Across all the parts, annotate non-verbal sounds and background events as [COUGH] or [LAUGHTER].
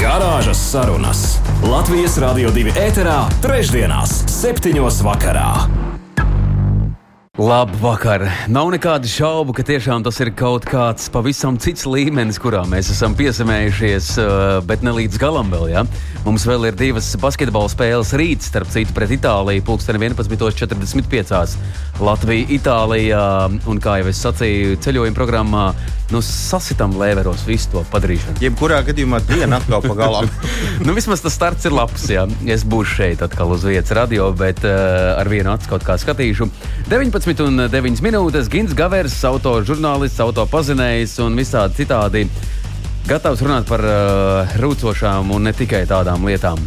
Garāžas sarunas Latvijas Rādio 2 ēterā, trešdienās, septiņos vakarā. Labvakar! Nav nekādu šaubu, ka tiešām tas ir kaut kāds pavisam cits līmenis, kurā mēs esam piesamējušies, eh, bet ne līdz galam vēl. Ja? Mums vēl ir divas basketbola spēles rīt, starp citu, pret Itāliju, pulksten 11.45. Latvija, Itālijā, un kā jau es sacīju, ceļojuma programmā, nu, sasitam lēveros visu to padarīšanu. Jebkurā gadījumā diena atkal pa galam. [LAUGHS] nu, vismaz tas starts ir labs, jā. Es būšu šeit atkal uz vietas radio, bet uh, ar vienu acu kaut kā skatīšu. 19 11,9 minūtes. Gins Gavers, autožurnālists, autopazinējs un visādi citādi. Gatavs runāt par uh, rūcošām un ne tikai tādām lietām.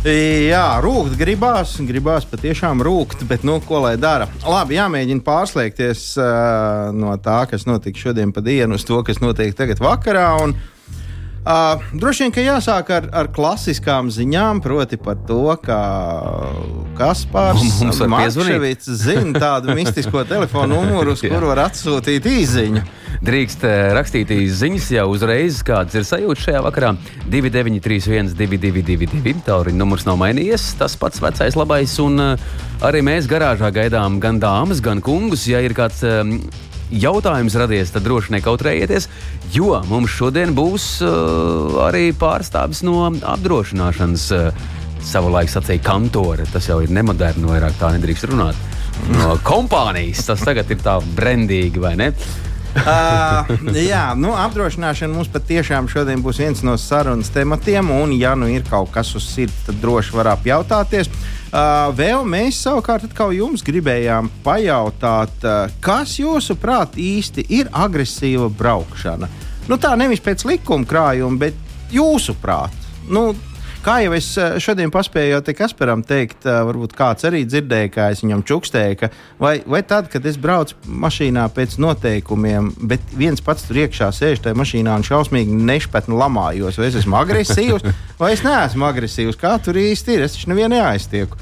Jā, rūkt gribās, gribās patiešām rūkt, bet nu, ko lai dara? Labi, jāmēģina pārslēgties uh, no tā, kas notika šodien pa dienu, uz to, kas notiek tagad vakarā. Un, uh, Uh, droši vien, ka jāsāk ar, ar klasiskām ziņām, proti par to, ka Kaspars Marčevits zina tādu mistisko telefonu numuru, uz [LAUGHS] kuru var atsūtīt īziņu. Drīkst rakstīt īsiņas jau uzreiz, kāds ir sajūta šajā vakarā. 2931, 222, tālruņa numurs nav mainījies. Tas pats vecais labais, un arī mēs garāžā gaidām gan dāmas, gan kungus, ja ir kāds. Um, jautājums radies, tad droši nekautrējieties, jo mums šodien būs uh, arī pārstāvis no apdrošināšanas. Uh, Savulaik sacīja kantore, tas jau ir nemoderni, vairāk tā nedrīkst runāt. No kompānijas tas tagad ir tā brendīgi, vai ne? uh, jā, nu, apdrošināšana mums patiešām šodien būs viens no sarunas tematiem. Un, ja nu ir kaut kas uz sirds, tad droši var apjautāties. Uh, vēl mēs savukārt jums gribējām pajautāt, uh, kas jūsuprāt īsti ir agresīva braukšana? Nu, tā nevis pēc likuma krājuma, bet jūsuprāt. Nu, Kā jau es eh, šodien paspēju te Kasparam teikt, eh, varbūt kāds arī dzirdēja, kā es viņam čukstēju, ka vai, vai tad, kad es braucu mašīnā pēc noteikumiem, bet viens pats tur iekšā sēž tajā mašīnā un šausmīgi nešpatni lamājos, vai es esmu agresīvs, vai es neesmu agresīvs, kā tur īsti ir, es taču nevienu neaiztieku.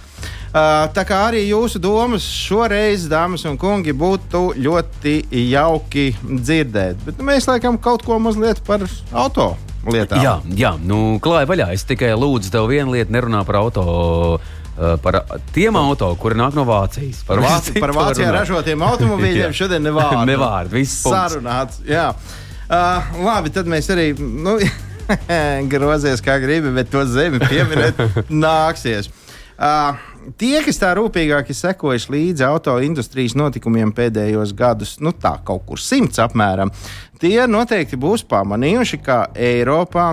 Uh, tā kā arī jūsu domas šoreiz, dāmas un kungi, būtu ļoti jauki dzirdēt. Bet nu, mēs laikam kaut ko mazliet par auto lietām. Jā, jā nu, klāja vaļā. Es tikai lūdzu tev vienu lietu, nerunā par auto. Uh, par tiem auto, kuri nāk no Vācijas. Par, [LAUGHS] Vāci, par [LAUGHS] Vācijā ražotiem automobīļiem [LAUGHS] šodien nevārdu. nevārdu, viss sarunāts. Jā. Uh, labi, tad mēs arī nu, grozies kā gribi, bet to zemi pieminēt nāksies. Uh, tie, kas tā rūpīgāk ir sekojuši līdzi auto industrijas notikumiem pēdējos gadus, nu tā kaut kur simts apmēram, tie noteikti būs pamanījuši, ka Eiropā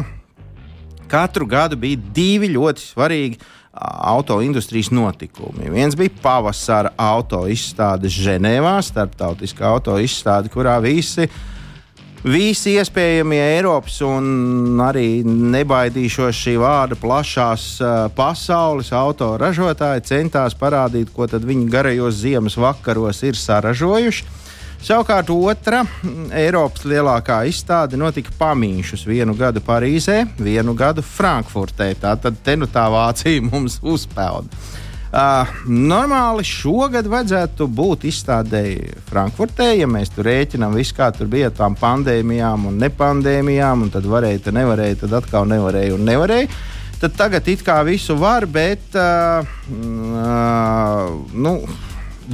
katru gadu bija divi ļoti svarīgi auto industrijas notikumi. Viens bija pavasara auto izstāde Ženēvā, starptautiskā auto izstāde, kurā visi visi iespējamie Eiropas un arī nebaidīšos šī vārda plašās uh, pasaules autoražotāji centās parādīt, ko viņi garajos ziemas vakaros ir saražojuši. Savukārt otra Eiropas lielākā izstāde notika pamīšus vienu gadu Parīzē, vienu gadu Frankfurtē. Tā tad te nu tā Vācija mums uzpeld. Uh, normāli šogad vajadzētu būt izstādēji Frankfurtē, ja mēs tur rēķinām visu, kā tur bija tām pandēmijām un nepandēmijām, un tad varēja, tad nevarēja, tad atkal nevarēja un nevarēja. Tad tagad it kā visu var, bet uh, uh, nu,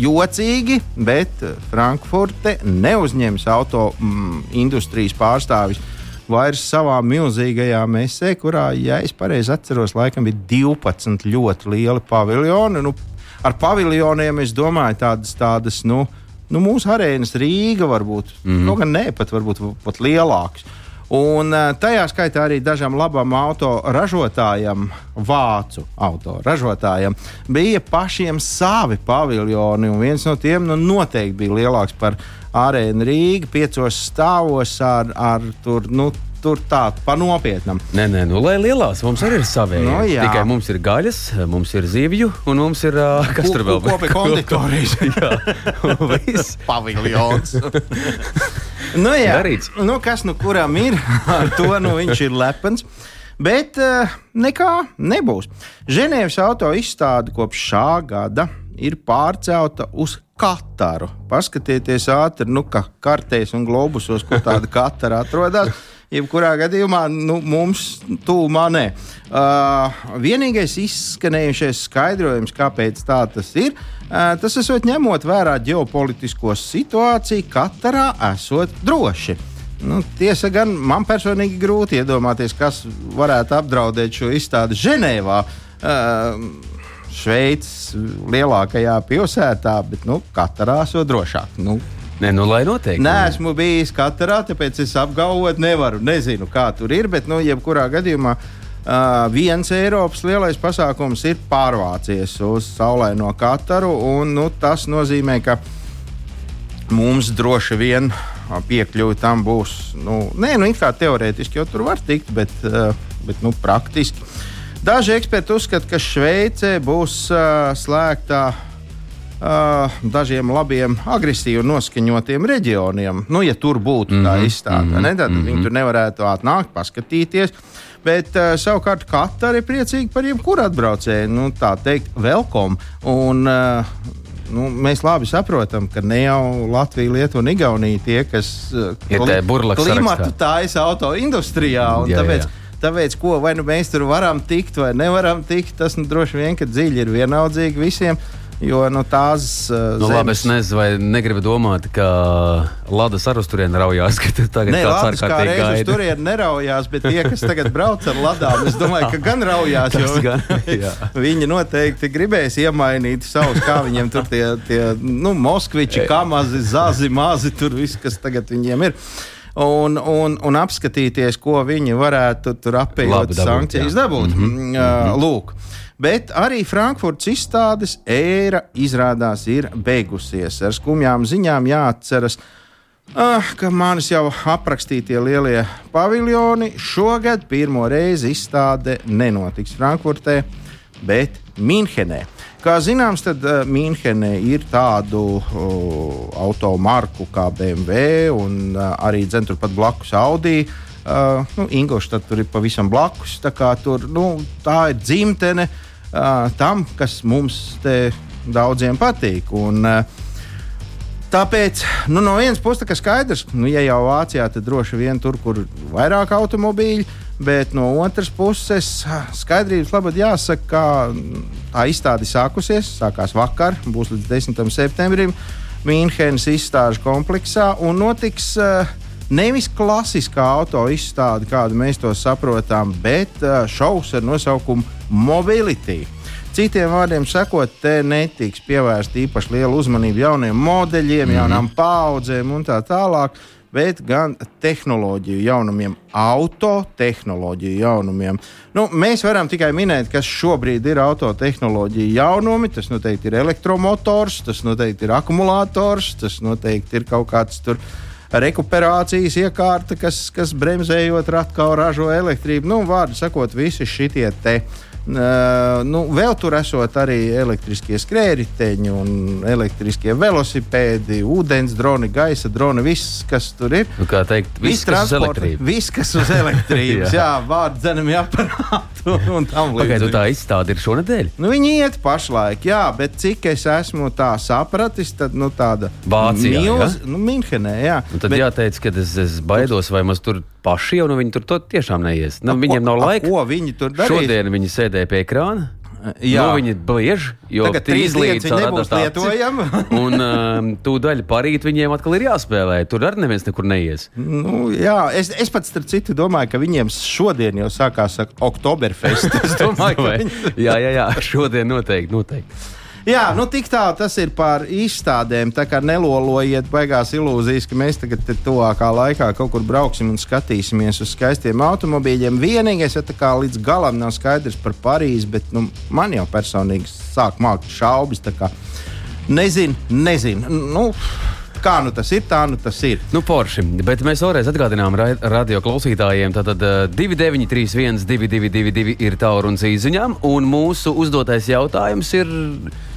jocīgi, bet Frankfurte neuzņems auto mm, industrijas pārstāvis vairs savā milzīgajā mesē, kurā, ja es pareizi atceros, laikam bija 12 ļoti lieli paviljoni. Nu, ar paviljoniem es domāju tādas, tādas nu, nu, mūsu arēnas Rīga varbūt, mm -hmm. nu, gan ne pat, varbūt pat lielākas. Un eh, tajā skaitā arī dažam labam autoražotājam, vācu autoražotājam, bija pašiem savi paviljoni. Viens no tiem nu, noteikti bija lielāks par arēnu Rīgā, piecos stāvos ar, ar tur, nu, tur tā pa nopietnam. Nē, nē, nu, lai lielās mums arī ir savi. Nu, jā. Tikai mums ir gaļas, mums ir zivju, un mums ir uh, kas tur vēl Kopi konditorijas. [LAUGHS] jā, viss. [LAUGHS] paviljons. nu, jā, Darīts. nu, kas nu kuram ir, [LAUGHS] ar to nu, viņš ir lepns. Bet uh, nekā nebūs. Ženēvas auto izstāde kopš šā gada ir pārcelta uz Kataru. Paskatieties ātri, nu, kā kartēs un globusos, kur tāda [LAUGHS] Katara atrodas. Jebkurā gadījumā nu, mums tūmā nē. Uh, vienīgais izskanējušais skaidrojums, kāpēc tā tas ir, uh, tas esot ņemot vērā ģeopolitisko situāciju, Katarā esot droši. Nu, tiesa gan man personīgi grūti iedomāties, kas varētu apdraudēt šo izstādi Ženēvā. Uh, Šveices lielākajā pilsētā, bet nu, katrā esot drošāk. Nu, Nē, nu, lai noteikti. Nē, esmu bijis katrā, tāpēc es apgalvot nevaru. Nezinu, kā tur ir, bet, nu, jebkurā gadījumā uh, viens Eiropas lielais pasākums ir pārvācies uz saulaino Kataru. Un, nu, tas nozīmē, ka mums droši vien piekļuvi tam būs. Nu, nē, nu, it kā teorētiski jau tur var tikt, bet, uh, bet nu, praktiski. Daži eksperti uzskata, ka Šveicē būs uh, slēgta uh, dažiem labiem, agresīvi noskaņotiem reģioniem. Nu, ja tur būtu mm -hmm, tā izstāde, mm -hmm, tad mm -hmm. viņi tur nevarētu atnākt, paskatīties. Bet uh, savukārt Katara ir priecīga par jebkuru atbraucēju, nu, tā teikt, welcome. Un, uh, Nu, mēs labi saprotam, ka ne jau Latvija, Lietuva un Igaunija tie, kas Ir klimatu taisa auto industrijā. Jā, Tāpēc, jā. Tāpēc, ko vai nu mēs tur varam tikt, vai nevaram tikt, tas nu, droši vien ka dziļi ir vienaldzīgi visiem. Jo nu, tās uh, Nu, labi, es nezinu, vai negribu domāt, ka Latvijas ar uz turieni raujās, tagad Nē, Latvijas kā ārkārtīgi reizes gaida. tur neraujās, bet tie, kas tagad brauc ar ladām, es domāju, ka gan raujās. [LAUGHS] Jo gan, [LAUGHS] viņi noteikti gribēs iemainīt savus, kā viņiem tur tie, tie nu, moskviči, kamazi, zazi, mazi, tur viss, kas tagad viņiem ir. Un, un, un apskatīties, ko viņi varētu tur apējot sankcijas dabūt. Mm -hmm. uh, lūk. Bet arī Frankfurts izstādes ēra izrādās ir beigusies. Ar skumjām ziņām jāatceras, Ah, ka manis jau aprakstītie lielie paviljoni šogad pirmo reizi izstāde nenotiks Frankfurtē, bet Münhenē. Kā zināms, tad uh, Münhenē ir tādu uh, automarku kā BMW un uh, arī dzen, turpat blakus Audi. Uh, nu, Ingūns tur ir pavisam blakus. Tā, tur, nu, tā ir dzimtene uh, tam, kas mums daudziem patīk. Un, uh, Tāpēc nu, no vienas puses ir skaidrs, ka, nu, ja jau Vācijā, tad droši vien tur, kur ir vairāk automobīļu, bet no otras puses, skaidrības labad jāsaka, ka tā izstāde sākusies, sākās vakar, būs līdz 10. septembrim Mīnhenes izstāžu kompleksā un notiks. Nevis klasiskā auto izstāde, kādu mēs to saprotam, bet šovs ar nosaukumu Mobility. Citiem vārdiem sakot, te netiks pievērsta īpaši liela uzmanība jauniem modeļiem, mm -hmm. jaunām paudzēm un tā tālāk, bet gan tehnoloģiju jaunumiem, autotehnoloģiju jaunumiem. Nu, mēs varam tikai minēt, kas šobrīd ir autotehnoloģija jaunumi. Tas noteikti ir elektromotors, tas noteikti ir akumulators, tas noteikti ir kaut kāds tur rekuperācijas iekārta, kas, kas bremzējot ratkau ražo elektrību. Nu, vārdu sakot, visi šitie te. Uh, nu, vēl tur esot arī elektriskie skrējēji, un elektriskie velosipēdi, ūdens droni, gaisa droni, viss, kas tur ir. Nu, kā teikt, viss, kas uz elektrību. Viss, kas uz [LAUGHS] elektrības, jā, vārdu dzenami aparātu [LAUGHS] un tam Pagaidu, līdzīgi. tā izstāde ir šonadēļ. Nu, viņi iet pašlaik, jā, bet cik es esmu tā sapratis, tad nu, tāda Vācijā, milz, nu, Minhenē, jā. Un tad bet, jāteic, ka es, es baidos, vai mums tur paši jau nu, viņi tur tiešām neies. Nu, viņiem nav a, laika. Ko viņi tur darīs? Šodien viņi sēdēja pie ekrāna. Jā. Nu, viņi bliež, jo Tagad trīs dienas viņi nebūs lietojami. [LAUGHS] un um, tūdaļ parīt viņiem atkal ir jāspēlē. Tur arī neviens nekur neies. Nu, jā, es, es pats starp citu domāju, ka viņiem šodien jau sākās Oktoberfest. [LAUGHS] Es domāju, ka viņi... jā, jā, jā, šodien noteikti. noteikti. Jā, nu tik tālu tas ir par izstādēm. Tā kā nelolojiet baigās ilūzijas, ka mēs tagad tuvākā laikā kaut kur brauksim un skatīsimies uz skaistiem automobīļiem. Vienīgais, ja tā kā līdz galam nav skaidrs par Parīzi, bet nu, man jau personīgi sāk mākt šaubas. Nezinu, nezinu. Nu, kā nu tas ir, tā nu tas ir. Nu, forši. Bet mēs vēlreiz atgādinām ra radio klausītājiem, tātad uh, 2931, 222 ir tālrunis īsiņām, un mūsu uzdotais jautājums ir.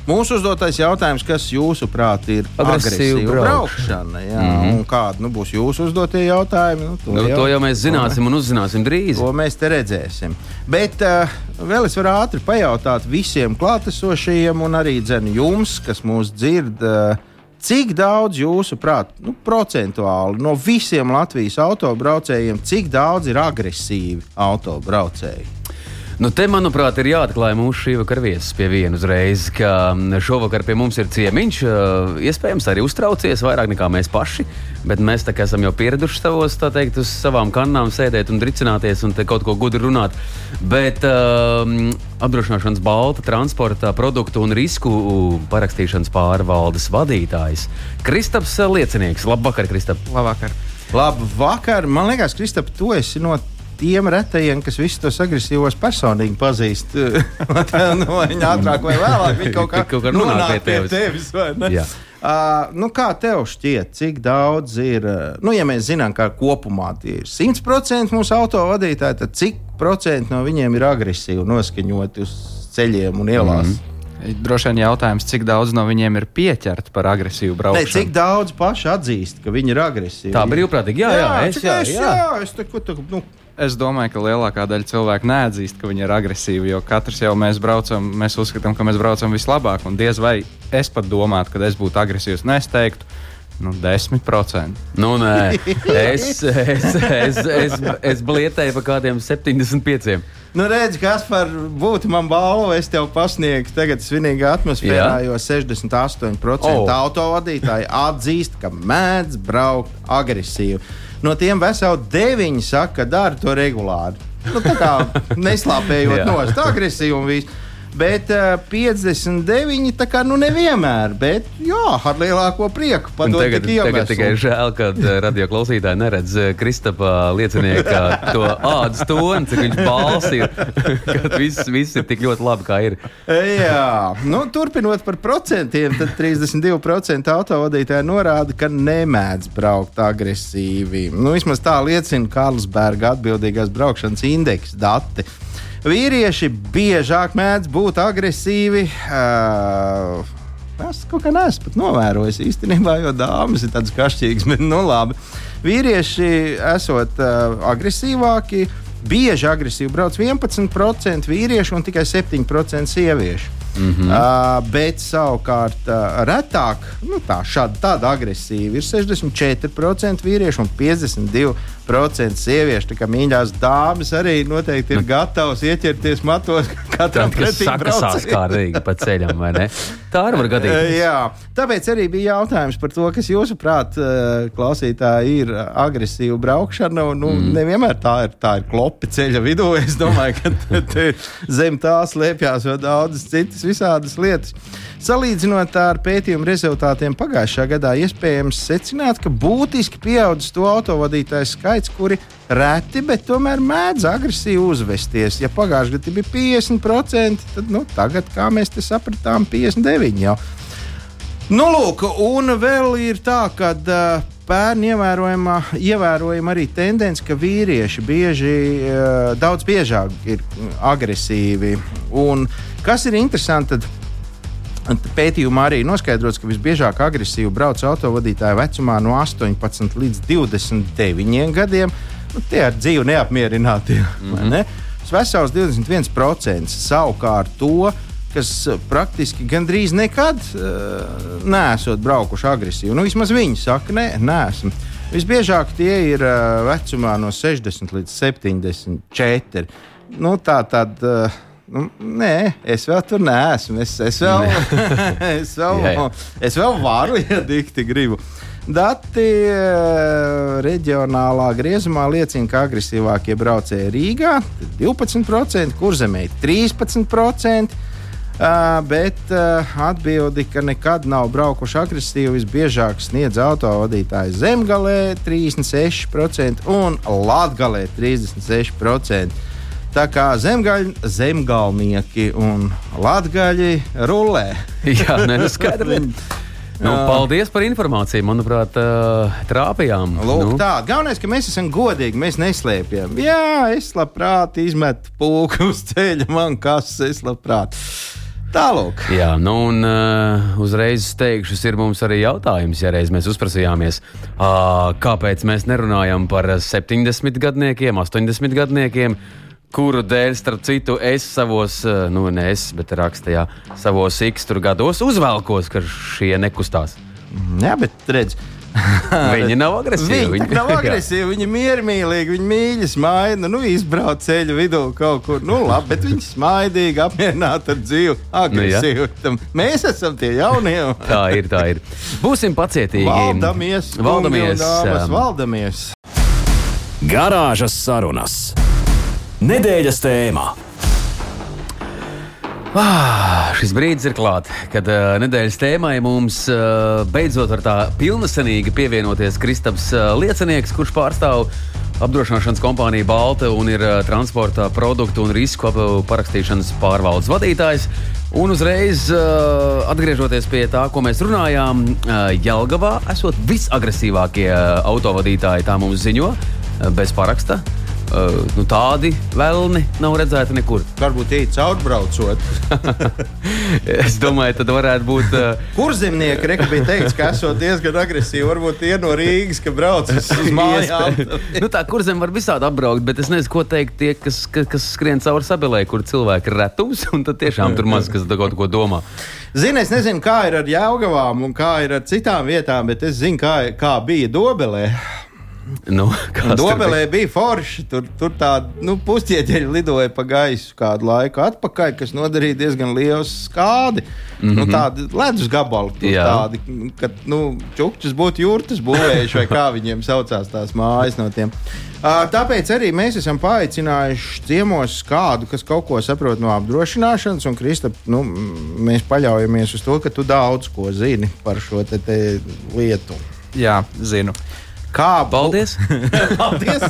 Mūsu uzdotais jautājums, kas jūsuprāt ir Agresīva braukšana. Jā, mm -hmm. kādi nu, būs jūsu uzdotie jautājumi? Nu, to, Nu, to jau mēs zināsim un uzzināsim drīz. To mēs te redzēsim. Bet uh, vēl es varu ātri pajautāt visiem klātesošajiem, un arī dzen, jums, kas mūs dzird, uh, cik daudz jūsuprāt, nu, procentuāli no visiem Latvijas autobraucējiem, cik daudz ir agresīvi autobraucēji? Nu, te, manuprāt, ir jāatklāj mūsu šī vakara viesis pie viena uzreiz, ka šovakar pie mums ir ciemiņš. Iespējams, arī uztraucies vairāk nekā mēs paši, bet mēs tā kā esam jau pieraduši savos, tā teikt, uz savām kannām sēdēt un dricināties un te kaut ko gudru runāt. Bet uh, apdrošināšanas balta transporta produktu un risku parakstīšanas pārvaldes vadītājs Kristaps Liecinieks. Labvakar, Kristap! Labvakar. Labu vakar! Man liekas, Kristap, tu esi no tiem retajiem, kas visus tos agresīvos personīgi pazīst. [LAUGHS] no viņa ātrāk vai vēlāk viņi kaut kā, Kaut kā nonāk pie tevis. tevis ne? Jā. Uh, nu kā tev šķiet, cik daudz ir, uh, nu, ja mēs zinām, ka kopumā tie ir 100% mūsu autovadītāji, tad cik procenti no viņiem ir agresīvi noskaņoti uz ceļiem un ielās? Mm -hmm. Droši vien jautājums, cik daudz no viņiem ir pieķerti par agresīvu Ne, braukšanu? cik daudz paši atzīst, ka viņi ir agresīvi? Tā brīvprātīgi, jā, jā, es, cik jā, es, jā. jā, es te, ko, te, nu, Es domāju, ka lielākā daļa cilvēku neatzīst, ka viņi ir agresīvi, jo katrs jau mēs braucam, mēs uzskatām, ka mēs braucam vislabāk. Un diez vai es pat domātu, ka es būtu agresīvs, es teiktu, nu, 10%. Nu, nē, es, es, es, es, es blietēju par kādiem 75. Nu, redz, kas par būtu man balvu, es tev pasniegtu tagad svinīgā atmosfērā, Jā. jo 68% Oh. oh. autovadītāji atzīst, ka mēdz braukt agresīvi. No tiem veseli deviņi saka, ka dara to regulāri. Nu, tā kā neslāpējot [LAUGHS] Jā. nost, agresīvi un viss. Bet uh, 59, tā kā nu nevienmēr, bet jā, ar lielāko prieku padot Tagad, tik tagad tikai žēl, ka eh, radio klausītāji neredz eh, Kristapā liecinieka to ādas toni, cik viņš balss ir. [LAUGHS] Kad viss, viss ir tik ļoti labi, kā ir. Jā, nu, turpinot par procentiem, tad 32% autovadītāji norāda, ka nemēdz braukt agresīvi. Nu, vismaz tā liecina Karlsberga atbildīgās braukšanas indeksa dati. Vīrieši biežāk mēdz būt agresīvi. Uh, Es kaut kā neesmu pat novērojis īstenībā, jo dāmas ir tādas kašķīgas, bet nu labi. Vīrieši esot uh, agresīvāki, bieži agresīvi brauc 11% vīriešu un tikai 7% sieviešu. Mm -hmm. uh, bet savukārt uh, retāk, nu, tā, šāda, tāda agresīva ir 64% vīriešu un 52% sieviešu. Tā kā mīļās dāmas arī noteikti ir gatavas ieķerties matos katram sakasās braucējam. kārtīgi pa ceļam, vai ne? Tā arī var gadīties. Jā, tāpēc arī bija jautājums par to, kas jūsuprāt, eh, klausītāji, ir agresīva braukšana. Un, nu, mm. Nevienmēr tā ir, tā ir klopi ceļa vidū. Es domāju, ka [LAUGHS] zem tā slēpjas vēl daudzas citas visādas lietas. Salīdzinot ar pētījumu rezultātiem pagājušā gadā, iespējams secināt, ka būtiski pieaudzis to autovadītāju skaits, kuri reti, bet tomēr mēdz agresīvi uzvesties. Ja pagājušajā gadā bija 50%, tad nu, tagad, kā mēs te sapratām, 59%. Jau. Nu, lūk, un vēl ir tā, ka uh, pērn ievērojama, ievērojama arī tendence, ka vīrieši bieži, uh, daudz biežāk ir agresīvi. Un kas ir interesanti, tad Pētījumā arī noskaidrots, ka visbiežāk agresīvi brauc autovadītāji vecumā no 18 līdz 29 gadiem. Nu, tie ir dzīvi neapmierināti. [LAUGHS] Mm -hmm. Vesels 21% savukārt to, kas eh, praktiski gandrīz nekad uh, nesot braukuši agresīvi. Nu, vismaz viņi saka, nē, neesmu. Visbiežāk tie ir uh, vecumā no 60 līdz 74. Nu, tā tad. Uh, Nu, nē, es vēl tur neesmu. Es, es, vēl, [LAUGHS] es, vēl, Jā, jā. es vēl varu, ja dikti gribu. Dati eh, reģionālā griezumā liecina, ka agresīvākie braucēji Rīgā - 12%, kurzemē - 13%. Uh, bet uh, atbildi, ka nekad nav braukuši agresīvi, visbiežāk sniedz autovadītāji Zemgalē 36% un Latvijā 36%. Tā kā zemgaļ, zemgalnieki un latgaļi rulē. [LAUGHS] Jā, nē, nu paldies par informāciju. Manuprāt, trāpījām. Lūk, nu. tā. Galvenais, ka mēs esam godīgi, mēs neslēpjam. Jā, es labprāt izmetu pūku uz ceļa, man kas es labprāt. Tālāk. Jā, nu un uh, uzreiz teikšu, ir mums arī jautājums, ja reiz mēs uzprasījāmies, uh, kāpēc mēs nerunājam par 70 gadniekiem, 80 gadniekiem, kuru dēļ, starp citu, es savos, uh, nu, ne es, bet rakstījā, savos iksturu gados uzvelkos, ka šie nekustās. Jā, bet redz. [LAUGHS] Viņi nav agresīvi. Viņi nav [LAUGHS] agresīvi, viņi miermīlīgi, viņi mīļi smaida. Nu, izbrauc ceļu vidū kaut kur. Nu, labi, bet viņi smaidīgi, apmierināti ar dzīvi. Agresīvi. Nu, Mēs esam tie jaunie. [LAUGHS] tā ir, tā ir. Būsim pacietīgi. Valdamies, valdamies. Dāmas, um, valdamies. Garāžas sarunas. Nedēļas tēmā. Ah, šis brīdis ir klāts, kad uh, nedēļas tēmai mums uh, beidzot var tā pilnasenīgi pievienoties Kristaps uh, Liecinieks, kurš pārstāv apdrošināšanas kompāniju Balta un ir uh, transporta produktu un risku parakstīšanas pārvaldes vadītājs. Un uzreiz uh, atgriežoties pie tā, ko mēs runājām, uh, Jelgavā esot visagresīvākie uh, autovadītāji, tā mums ziņo, uh, bez paraksta. Uh, nu, tādi vēlni nav redzēti nekur. Varbūt īsi caurbraucot. [LAUGHS] es domāju, tad varētu būt. Uh, Kur zemnieki reka bija teikts, ka esot diezgan agresīvi? Varbūt tie no Rīgas, ka brauc uz [LAUGHS] mājām. nu, tā kur zem var visādi apbraukt, bet es nezinu, ko teikt tie, kas, kas, kas skrien cauri sabilē, kur cilvēki ir retums, un tad tiešām tur maz kas kaut ko domā. Zini, es nezinu, kā ir ar Jāgavām un kā ir ar citām vietām, bet es zinu, kā, kā bija Dobelē. Nu, [LAUGHS] Dobelē bija forši. Tur, tur tādi nu, pusķieģeļi lidoja pa gaisu kādu laiku atpakaļ, kas nodarīja diezgan lielu skādi. Mm -hmm. nu, tādi ledus gabali, tādi, kad nu, čukčus būtu jūrtas būvējuši, vai kā [LAUGHS] viņiem saucās tās mājas no tiem. Uh, tāpēc arī mēs esam paaicinājuši ciemos kādu, kas kaut ko saprot no apdrošināšanas. Un, Krista, nu, mēs paļaujamies uz to, ka tu daudz ko zini par šo te, te lietu. Jā, zinu. Kā Paldies! [LAUGHS] Paldies!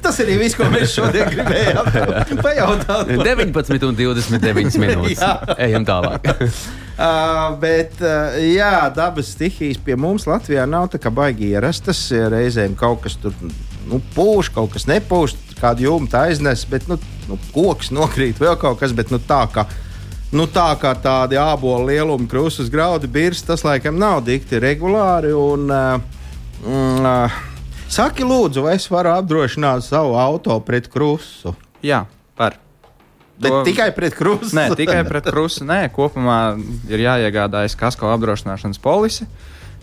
Tas arī viss, ko mēs šodien gribējām [LAUGHS] pajautāt. 19 un 29 [LAUGHS] minūtes. Ejam tālāk. Uh, bet, uh, jā, dabas stihijas pie mums Latvijā nav tā kā baigi ierastas. Reizēm kaut kas tur nu, pūš, kaut kas nepūš, kādu jumtu aiznes, bet nu, nu, koks nokrīt, vēl kaut kas. Bet, nu, tā, kā, nu, tā kā tādi ābolu lielumi krustas graudi birst, tas laikam nav dikti regulāri. Un, uh, mm, uh, saki, lūdzu, vai es varu apdrošināt savu auto pret krustu? Jā, par. Bet To- tikai pret krustu. Nē, tikai pret krustu. Nē, kopumā ir jāiegādājas kasko apdrošināšanas polisi,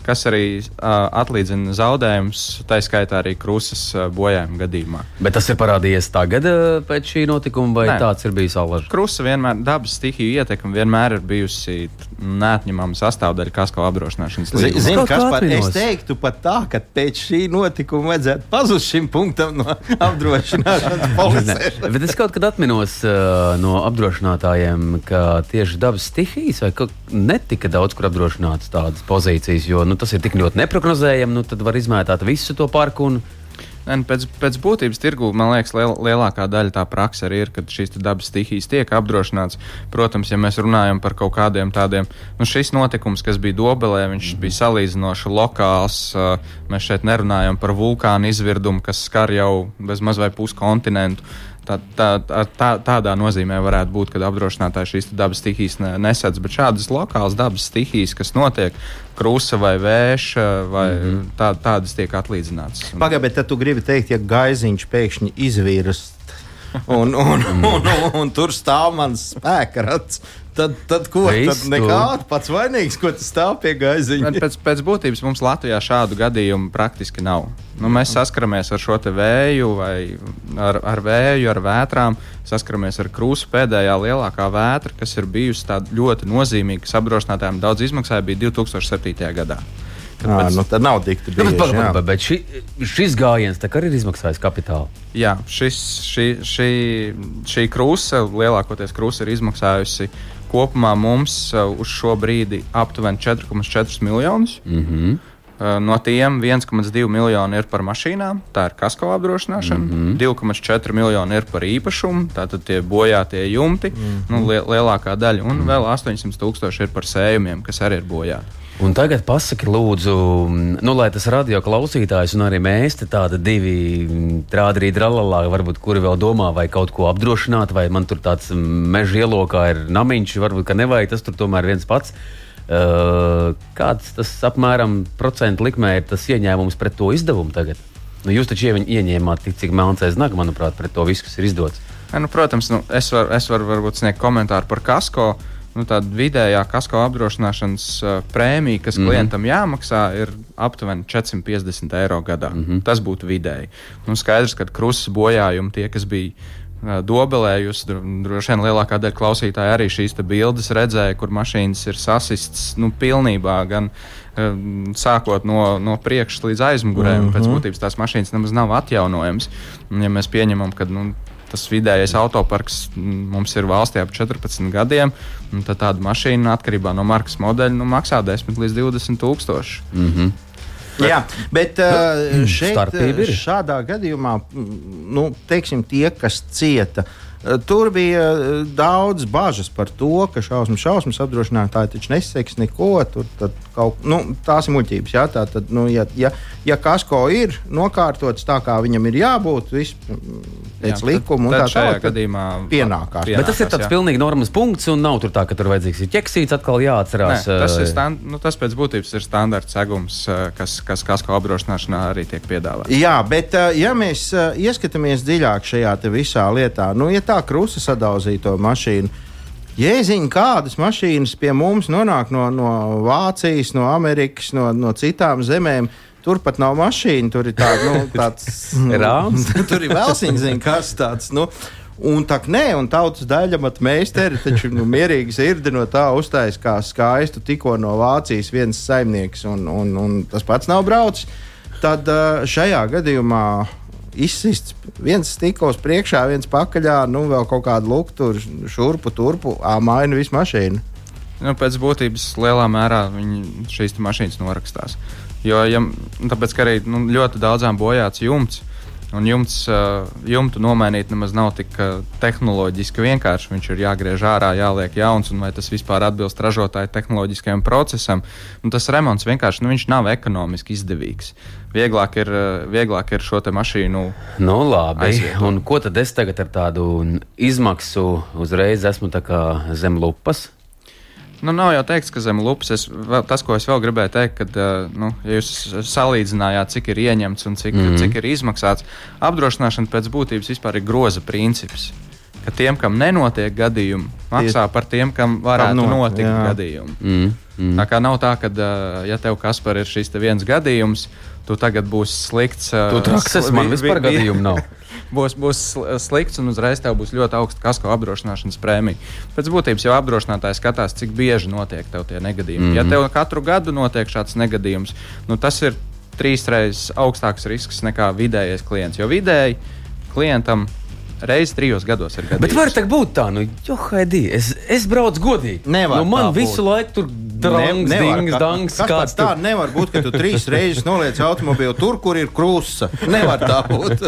kas arī uh, atlīdzina zaudējumus, tā skaitā arī krustas uh, bojājuma gadījumā. Bet tas ir parādījies tagad, eh, pēc šī notikuma, vai Nē. tāds ir bijis alažs? Krusta vienmēr, dabas stihiju ietekme vienmēr ir bijusi neatņemama sastāvdaļa kasko apdrošināšanas Zini, līguma. zin, Kaut kas atminos. es teiktu pat tā, ka pēc šī notikuma vajadzētu pazust šim punktam no [LAUGHS] apdrošināšanas polises. Bet es kaut kad atminos uh, no apdrošinātājiem, ka tieši dabas stihijas vai netika daudz kur apdrošinātas tādas pozīcijas, jo nu, tas ir tik ļoti neprognozējami, nu, tad var izmētāt visu to parku. Un, Nē, nu, Pēc, pēc būtības tirgu, man liekas, liel, lielākā daļa tā praksa arī ir, kad šīs dabas stihijas tiek apdrošināts. Protams, ja mēs runājam par kaut kādiem tādiem, nu, šis notikums, kas bija Dobelē, viņš bija salīdzinoši lokāls. Mēs šeit nerunājam par vulkānu izvirdumu, kas skar jau bezmaz vai pusi kontinentu. Tā, tā, tā, tā, tādā nozīmē varētu būt, kad apdrošinātāji šīs dabas stihijas ne, nesadz, bet šādas lokālas dabas stihijas, kas notiek, krusta vai vēša, vai mm -hmm. tā, tādas tiek atlīdzinātas. Pagaidiet, bet tad tu gribi teikt, ja gaiziņš pēkšņi izvirst. Un, un, un, un, un tur stāv mans spēka rats. Tad, tad ko? Viss Tad nekāds pats vainīgs, ko tas stāv pie Bet gaiziņa. Pēc, pēc būtības mums Latvijā šādu gadījumu praktiski nav. Nu, mēs saskaramies ar šo te vēju, vai ar, ar vēju, ar vētrām. Saskaramies ar krūsu pēdējā lielākā vētra, kas ir bijusi tāda ļoti nozīmīga, kas apdrošinātājiem daudz izmaksāja, bija 2007. gadā. Jā, pēc- nu, tad nav dikti nu, bet, bieži. bet, ši, šis gājiens tā arī ir izmaksājis kapitālu. Jā, šis, šī, šī, šī krūze, lielākoties krūze, ir izmaksājusi kopumā mums uh, uz šo brīdi aptuveni 4,4 miljonus. Mm -hmm. No tiem 1,2 miljoni ir par mašīnām, tā ir kasko apdrošināšana, mm -hmm. 2,4 miljoni ir par īpašumu, tātad tie bojātie jumti, mm -hmm. nu, lie, lielākā daļa, un vēl 800 tūkstoši ir par sējumiem, kas arī ir bojāti. Un tagad pasaki, lūdzu, nu, lai tas radio klausītājs un arī mēs te tādi divi trādi dralalā, varbūt kuri vēl domā, vai kaut ko apdrošināt, vai man tur tāds meža ielokā ir namiņš, varbūt, ka nevajag tas tur tomēr viens pats. Uh, kāds tas apmēram procentu likmē ir tas ieņēmums pret to izdevumu tagad? Nu, jūs taču ieņ- ieņēmāt tik, cik melncēs nāk, manuprāt, pret to visu, kas ir izdots. Ja, nu, protams, nu, es varu var, varbūt sniegt komentāru par kasko. Nu, tāda vidējā kasko apdrošināšanas uh, prēmija, kas mm -hmm. klientam jāmaksā, ir aptuveni 450 eiro gadā. Mm -hmm. Tas būtu vidēji. Nu, skaidrs, ka krustas bojājumi tie, kas bija uh, dobelē, jūs dro- droši vien lielākā daļa klausītāju arī šīs bildes redzēja, kur mašīnas ir sasistas nu, pilnībā. Gan, um, Sākot no, no priekšas līdz aizmugurē, mm -hmm. pēc būtības tās mašīnas nemaz nav atjaunojamas. Un, ja mēs pieņemam, ka nu, tas vidējais autoparks mm, mums ir valstī ap 14 gadiem, un tad tāda mašīna atkarībā no markas modeļa nu, maksā 10 līdz 20 tūkstoši. Mm -hmm. Jā, bet uh, [CLEARS THROAT] šeit, ir. šādā gadījumā, mm, nu, teiksim, tie, kas cieta, uh, tur bija uh, daudz bažas par to, ka šausmu, šausmas apdrošinātāji taču neseks neko. Tur, tad kaut, nu, tās ir muļķības. Jā, tā, tad, nu, ja, ja, ja kasko ir nokārtots tā, kā viņam ir jābūt, viss mm, pēc Jā, likuma, un tad, tā šajā tālāk, tad gadījumā pienākās. Bet tas ir Pienākās, tāds jā. pilnīgi normāls punkts, un nav tur tā, ka tur vajadzīgs ir ķeksīts, atkal jāatcerās. Nē, tas, ir eh, stand, nu, tas pēc būtības ir standarts segums, eh, kas, kas kasko apdrošināšanā arī tiek piedāvāts. Jā, bet ja mēs ieskatāmies dziļāk šajā te visā lietā, nu, ja tā krusta sadauzīja to mašīnu, jēziņ, kādas mašīnas pie mums nonāk no, no Vācijas, no Amerikas, no, no citām zemēm. Turpat nav mašīna, tur ir tā, nu, [LAUGHS] tāds [LAUGHS] Rāms. [LAUGHS] tur ir vēl zina, kas tāds. Nu, Un tā nē, un tautas daļa mat meistari taču nu, mierīgi sirdi no tā uztais kā skaistu tikko no Vācijas viens saimnieks, un, un, un tas pats nav braucis. Tad ā, šajā gadījumā izsists viens stikls priekšā, viens pakaļā, nu vēl kaut kādu luktu, šurpu, turpu, ā, maina visu mašīnu. Nu, pēc būtības lielā mērā šīs mašīnas norakstās. Jo, ja, tāpēc, ka arī nu, ļoti daudzām bojāts jumts, un jumts, uh, jumtu nomainīt nemaz nav tik uh, tehnoloģiski vienkārši. Viņš ir jāgriež ārā, jāliek jauns, un vai tas vispār atbilst ražotāja tehnoloģiskajam procesam. Un tas remonts vienkārši nu, viņš nav ekonomiski izdevīgs. Vieglāk ir, uh, vieglāk ir šo te mašīnu Nu, labi. Aizvietot. Un ko tad es tagad ar tādu izmaksu uzreiz esmu tā zem lupas? Nu, nav jau teikts, ka zem lupas es, vēl, tas, ko es vēl gribēju teikt, kad uh, nu, ja jūs salīdzinājāt, cik ir ieņemts un cik, mm. -hmm. cik ir izmaksāts, apdrošināšana pēc būtības vispār ir groza princips. Ka tiem, kam nenotiek gadījumi, maksā par tiem, kam varētu not- not, notikt jā. gadījumi. Mm, mm. Tā kā nav tā, ka, uh, ja tev kas par ir šis viens gadījums, tu tagad būsi slikts. Uh, Tu traks esi, man vi- vispār vi- vi- gadījumu nav. [LAUGHS] būs, būs sl- slikts, un uzreiz tev būs ļoti augsta kasko apdrošināšanas prēmija. Pēc būtības jau apdrošinātājs skatās, cik bieži notiek tie negadījumi. Mm -hmm. Ja tev katru gadu notiek šāds negadījums, nu, tas ir trīs reizes augstāks risks nekā vidējais klients. Jo vidēji klientam reizes trijos gados ir gadījums. Bet var tā būt tā, nu, jo, Haidī, es, es braucu godīgi. Nevar nu, man visu būt. laiku tur drāmas, dings, dangs, Kas kāds tā tur. nevar būt, ka tu trīs reizes noliec automobīlu tur, kur ir krusta. Nevar tā būt.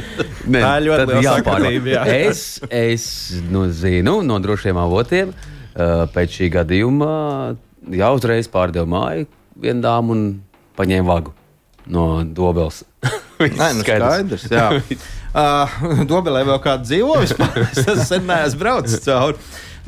Nē, Tā ir ļoti liela sakarība, jā. Es, es nu, zinu no drošiem avotiem, uh, pēc šī gadījuma jau uzreiz pārdevu māju vienu dāmu un paņēmu vagu no dobels. [LAUGHS] Nē, nu skaidrs. jā. [LAUGHS] Uh, Dobelē vēl kāda dzīvo vispār. [LAUGHS] Es sen neesmu braucis cauri.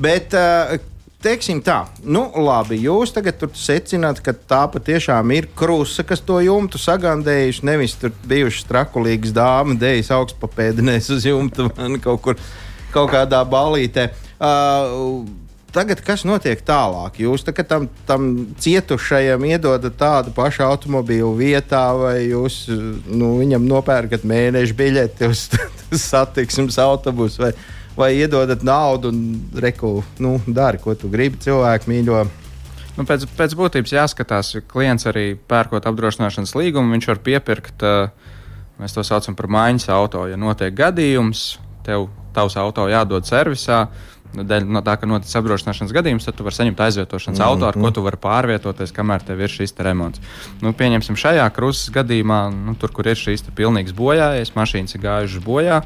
Bet, uh, teiksim tā, nu labi, jūs tagad secināt, ka tā patiešām ir krusta, kas to jumtu sagandējuši. Nevis tur bijušas trakulīgas dāmas, dejas augstpapēdinēs uz jumta [LAUGHS] man kaut kur kaut kādā balītē. Uh, Tagad, kas notiek tālāk? Jūs tā, tam, tam cietušajam iedodat tādu pašu automobīlu vietā, vai jūs nu, viņam nopērkat mēneša biļeti uz [LAUGHS] satiksmes autobusu, vai, vai iedodat naudu un reku, nu, dari, ko tu gribi, cilvēku mīļo. Nu, pēc, pēc būtības jāskatās, ka klients arī pērkot apdrošināšanas līgumu, viņš var piepirkt, mēs to saucam par maiņas auto. Ja notiek gadījums, tev tavs auto jādod servisā, Dēļ no tā, ka noticis apdrošināšanas gadījums, tad tu vari saņemt aizvietošanas mm -hmm. auto, ar ko tu vari pārvietoties, kamēr tev ir šis te remonts. Nu, pieņemsim, šajā krustas gadījumā, nu, tur, kur ir šīs pilnīgas bojājas, mašīnas ir gājušas bojā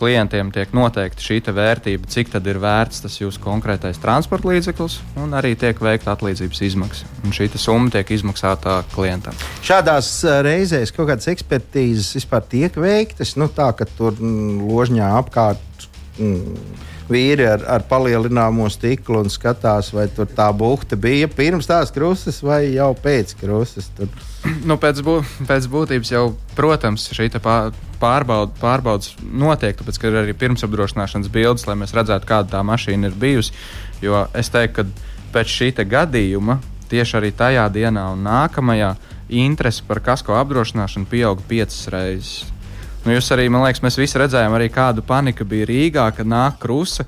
klientiem tiek noteikta šī vērtība, cik tad ir vērts tas jūsu konkrētais transporta līdzeklis, un arī tiek veikta atlīdzības izmaksas. Un šī summa tiek izmaksāta klientam. Šādās reizēs kaut kādas ekspertīzes vispār tiek veiktas, nu, tā ka tur mm, ložņā apkārt. Mm, vīri ar, ar palielināmo stiklu un skatās, vai tur tā buhta bija pirms tās krustas vai jau pēc krustas. Tur. [CLEARS THROAT] Nu, pēc, bū, pēc būtības jau, protams, šī pārbauda, pārbaudas notiek, tāpēc, ka ir arī pirmsapdrošināšanas bildes, lai mēs redzētu, kāda tā mašīna ir bijusi. Jo es teiktu, ka pēc šī gadījuma tieši arī tajā dienā un nākamajā interese par kasko apdrošināšanu pieauga piecas reizes. Nu, jūs arī, man liekas, mēs visi redzējām, arī kāda panika bija Rīgā, kad nāk krusta.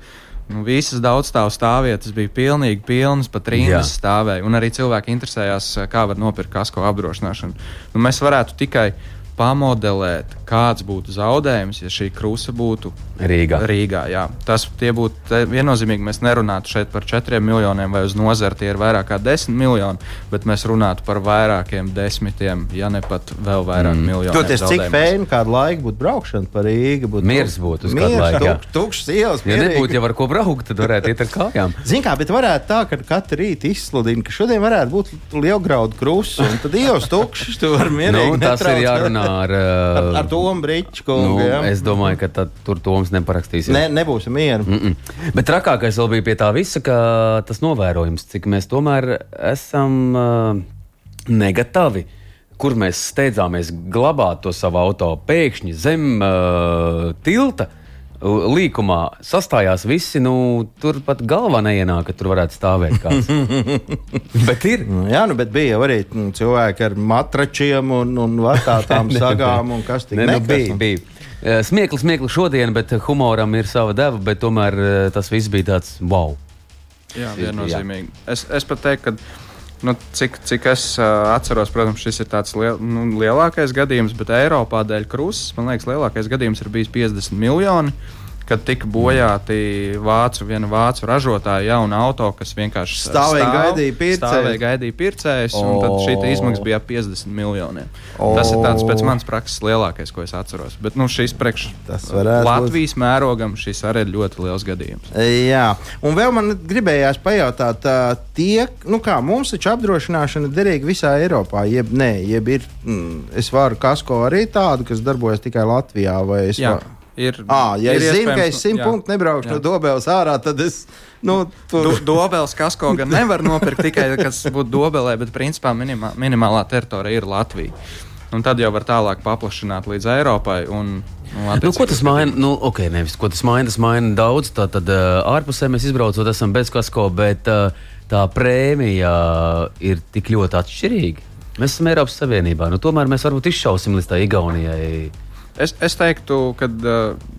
Nu, visas daudzstāvu stāvvietas bija pilnīgi pilnas, pat rindas stāvēja. Un arī cilvēki interesējās, kā var nopirkt kasko apdrošināšanu. Nu, mēs varētu tikai pamodelēt, kāds būtu zaudējums, ja šī krusta būtu Rīgā. Rīgā jā. Tas būtu viennozīmīgi. Mēs nerunātu šeit par 4 miljoniem vai uz nozari tie ir vairāk kā 10 miljoni, bet mēs runātu par vairākiem desmitiem, ja ne pat vēl vairāk mm. miljoniem. Toties, cik fēni kādu laiku būtu braukšana pa Rīgu? Būtu miers būtu uz kādu laiku. Tuk, tukšs ielas. Ja nebūtu jau ar ko braukt, tad varētu iet ar kājām. [LAUGHS] Zin kā, bet varētu tā, ka katru rītu izsludina, ka šodien varētu būt lielgraudu krusts, un tad ielas tukšs, tu vari mierīgi. Nu, tas ir jārunā ar, ar, ar Tomu Bričku. Nu, ja? Es domāju, ka tad tur Toms neparakstīsies. Ne, nebūsim mieru. Mm -mm. Bet trakākais vēl bija pie tā visa, ka tas novērojums, cik mēs tomēr esam uh, negatavi. Kur mēs steidzāmies glabāt to savu auto pēkšņi zem uh, tilta. Līkumā sastājās visi, nu, tur pat galvā neienāk, ka tur varētu stāvēt kāds. [LAUGHS] bet ir. Nu, jā, nu, bet bija arī nu, cilvēki ar matračiem un, un vatām [LAUGHS] sagām, un kas tik ne, nu, bija. bija. Smieklis, smieklis šodien, bet humoram ir sava deva, bet tomēr tas viss bija tāds wow. Jā, viennozīmīgi. Es, es pat teiktu, ka nu, cik, cik es uh, atceros, protams, šis ir tāds liel, nu, lielākais gadījums, bet Eiropā dēļ krustas, man liekas, lielākais gadījums ir bijis 50 miljoni. Uh, kad tika bojāti vācu, viena vācu ražotāja jauna auto, kas vienkārši stāvēja stāv, gaidīja pircējus. Stāvēja gaidīja pircējus, oh. un tad šī izmaksa bija ap 50 miljoniem. Oh. Tas ir tāds pēc manas prakses lielākais, ko es atceros. Bet nu, šis priekš Latvijas būt. mērogam šis arī ir ļoti liels gadījums. Jā, un vēl man gribējās pajautāt, tie, nu kā mums taču apdrošināšana derīga visā Eiropā, jeb nē, jeb ir, mm, es varu kasko arī tādu, kas darbojas tikai Latvijā, vai es varu? Ir, à, ja ir es zinu, ka es simt punktu nebraukšu jā. no Dobeles ārā, tad es. Nu, tur... Do, Dobeles kasko gan nevar nopirkt tikai, kas būtu Dobelē, bet principā minimā, minimālā teritorija ir Latvija. Un tad jau var tālāk paplašināt līdz Eiropai. Un, Nu, nu, ko tas maina? Nu, okay, nevis, ko tas maina? Tas maina daudz. Tā, tad uh, ārpusē mēs izbraucot, esam bez kasko, bet uh, tā prēmija ir tik ļoti atšķirīga. Mēs esam Eiropas Savienībā. Nu, tomēr mēs varbūt izšausim līdz tā Igaunijai. Es, es teiktu, ka uh,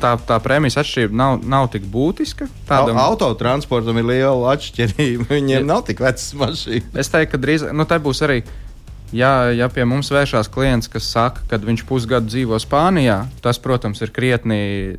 tā, tā prēmijas atšķirība nav, nav tik būtiska. Tādam... Autotransportam ir liela atšķirība. [LAUGHS] Viņiem ja. nav tik vecas mašīnas. Es teiktu, ka drīz nu, tā būs arī. Ja, ja pie mums vēršās klients, kas saka, ka viņš pusgadu dzīvo Spānijā, tas, protams, ir krietni,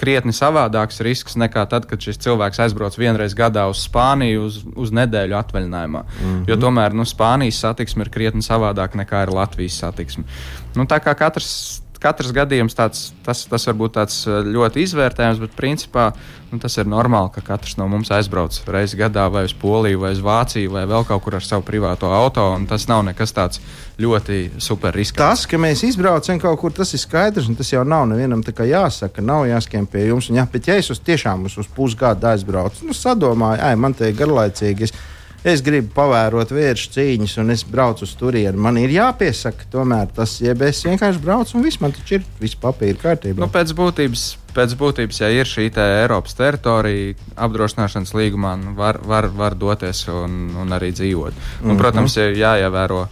krietni savādāks risks nekā tad, kad šis cilvēks aizbrauc vienreiz gadā uz Spāniju uz, uz nedēļu atvaļinājumā. Mm -hmm. Jo tomēr nu, Spānijas satiksme ir krietni savādāka nekā ir Latvijas satiksme. Nu, tā kā katrs katrs gadījums tāds, tas, tas var būt eh, ļoti izvērtējams, bet principā nu, tas ir normāli, ka katrs no mums aizbrauc reizi gadā vai uz Poliju, vai uz Vāciju, vai vēl kaut kur ar savu privāto auto. Tas nav nekas tāds ļoti super riskants. Tas, ka mēs izbraucam kaut kur, tas ir skaidrs, un tas jau nav nevienam jāsaka, nav jāskiem pie jums. Un, jā, bet ja es uz tiešām uz, uz pusgadu aizbraucu, nu, sadomāju, ai, man te ir garlaicīgi. Es, es gribu pavērot vēršu cīņas, un es braucu uz turieni. Man ir jāpiesaka, tomēr tas, ja es vienkārši braucu, un viss man taču ir, viss papīra kārtībā. Nu, pēc būtības. Pēc būtības, ja ir šī Eiropas teritorija, apdrošināšanas līgumā nu, var, var, var doties un, un arī dzīvot. Un, mm -hmm. Protams, ir jāievēro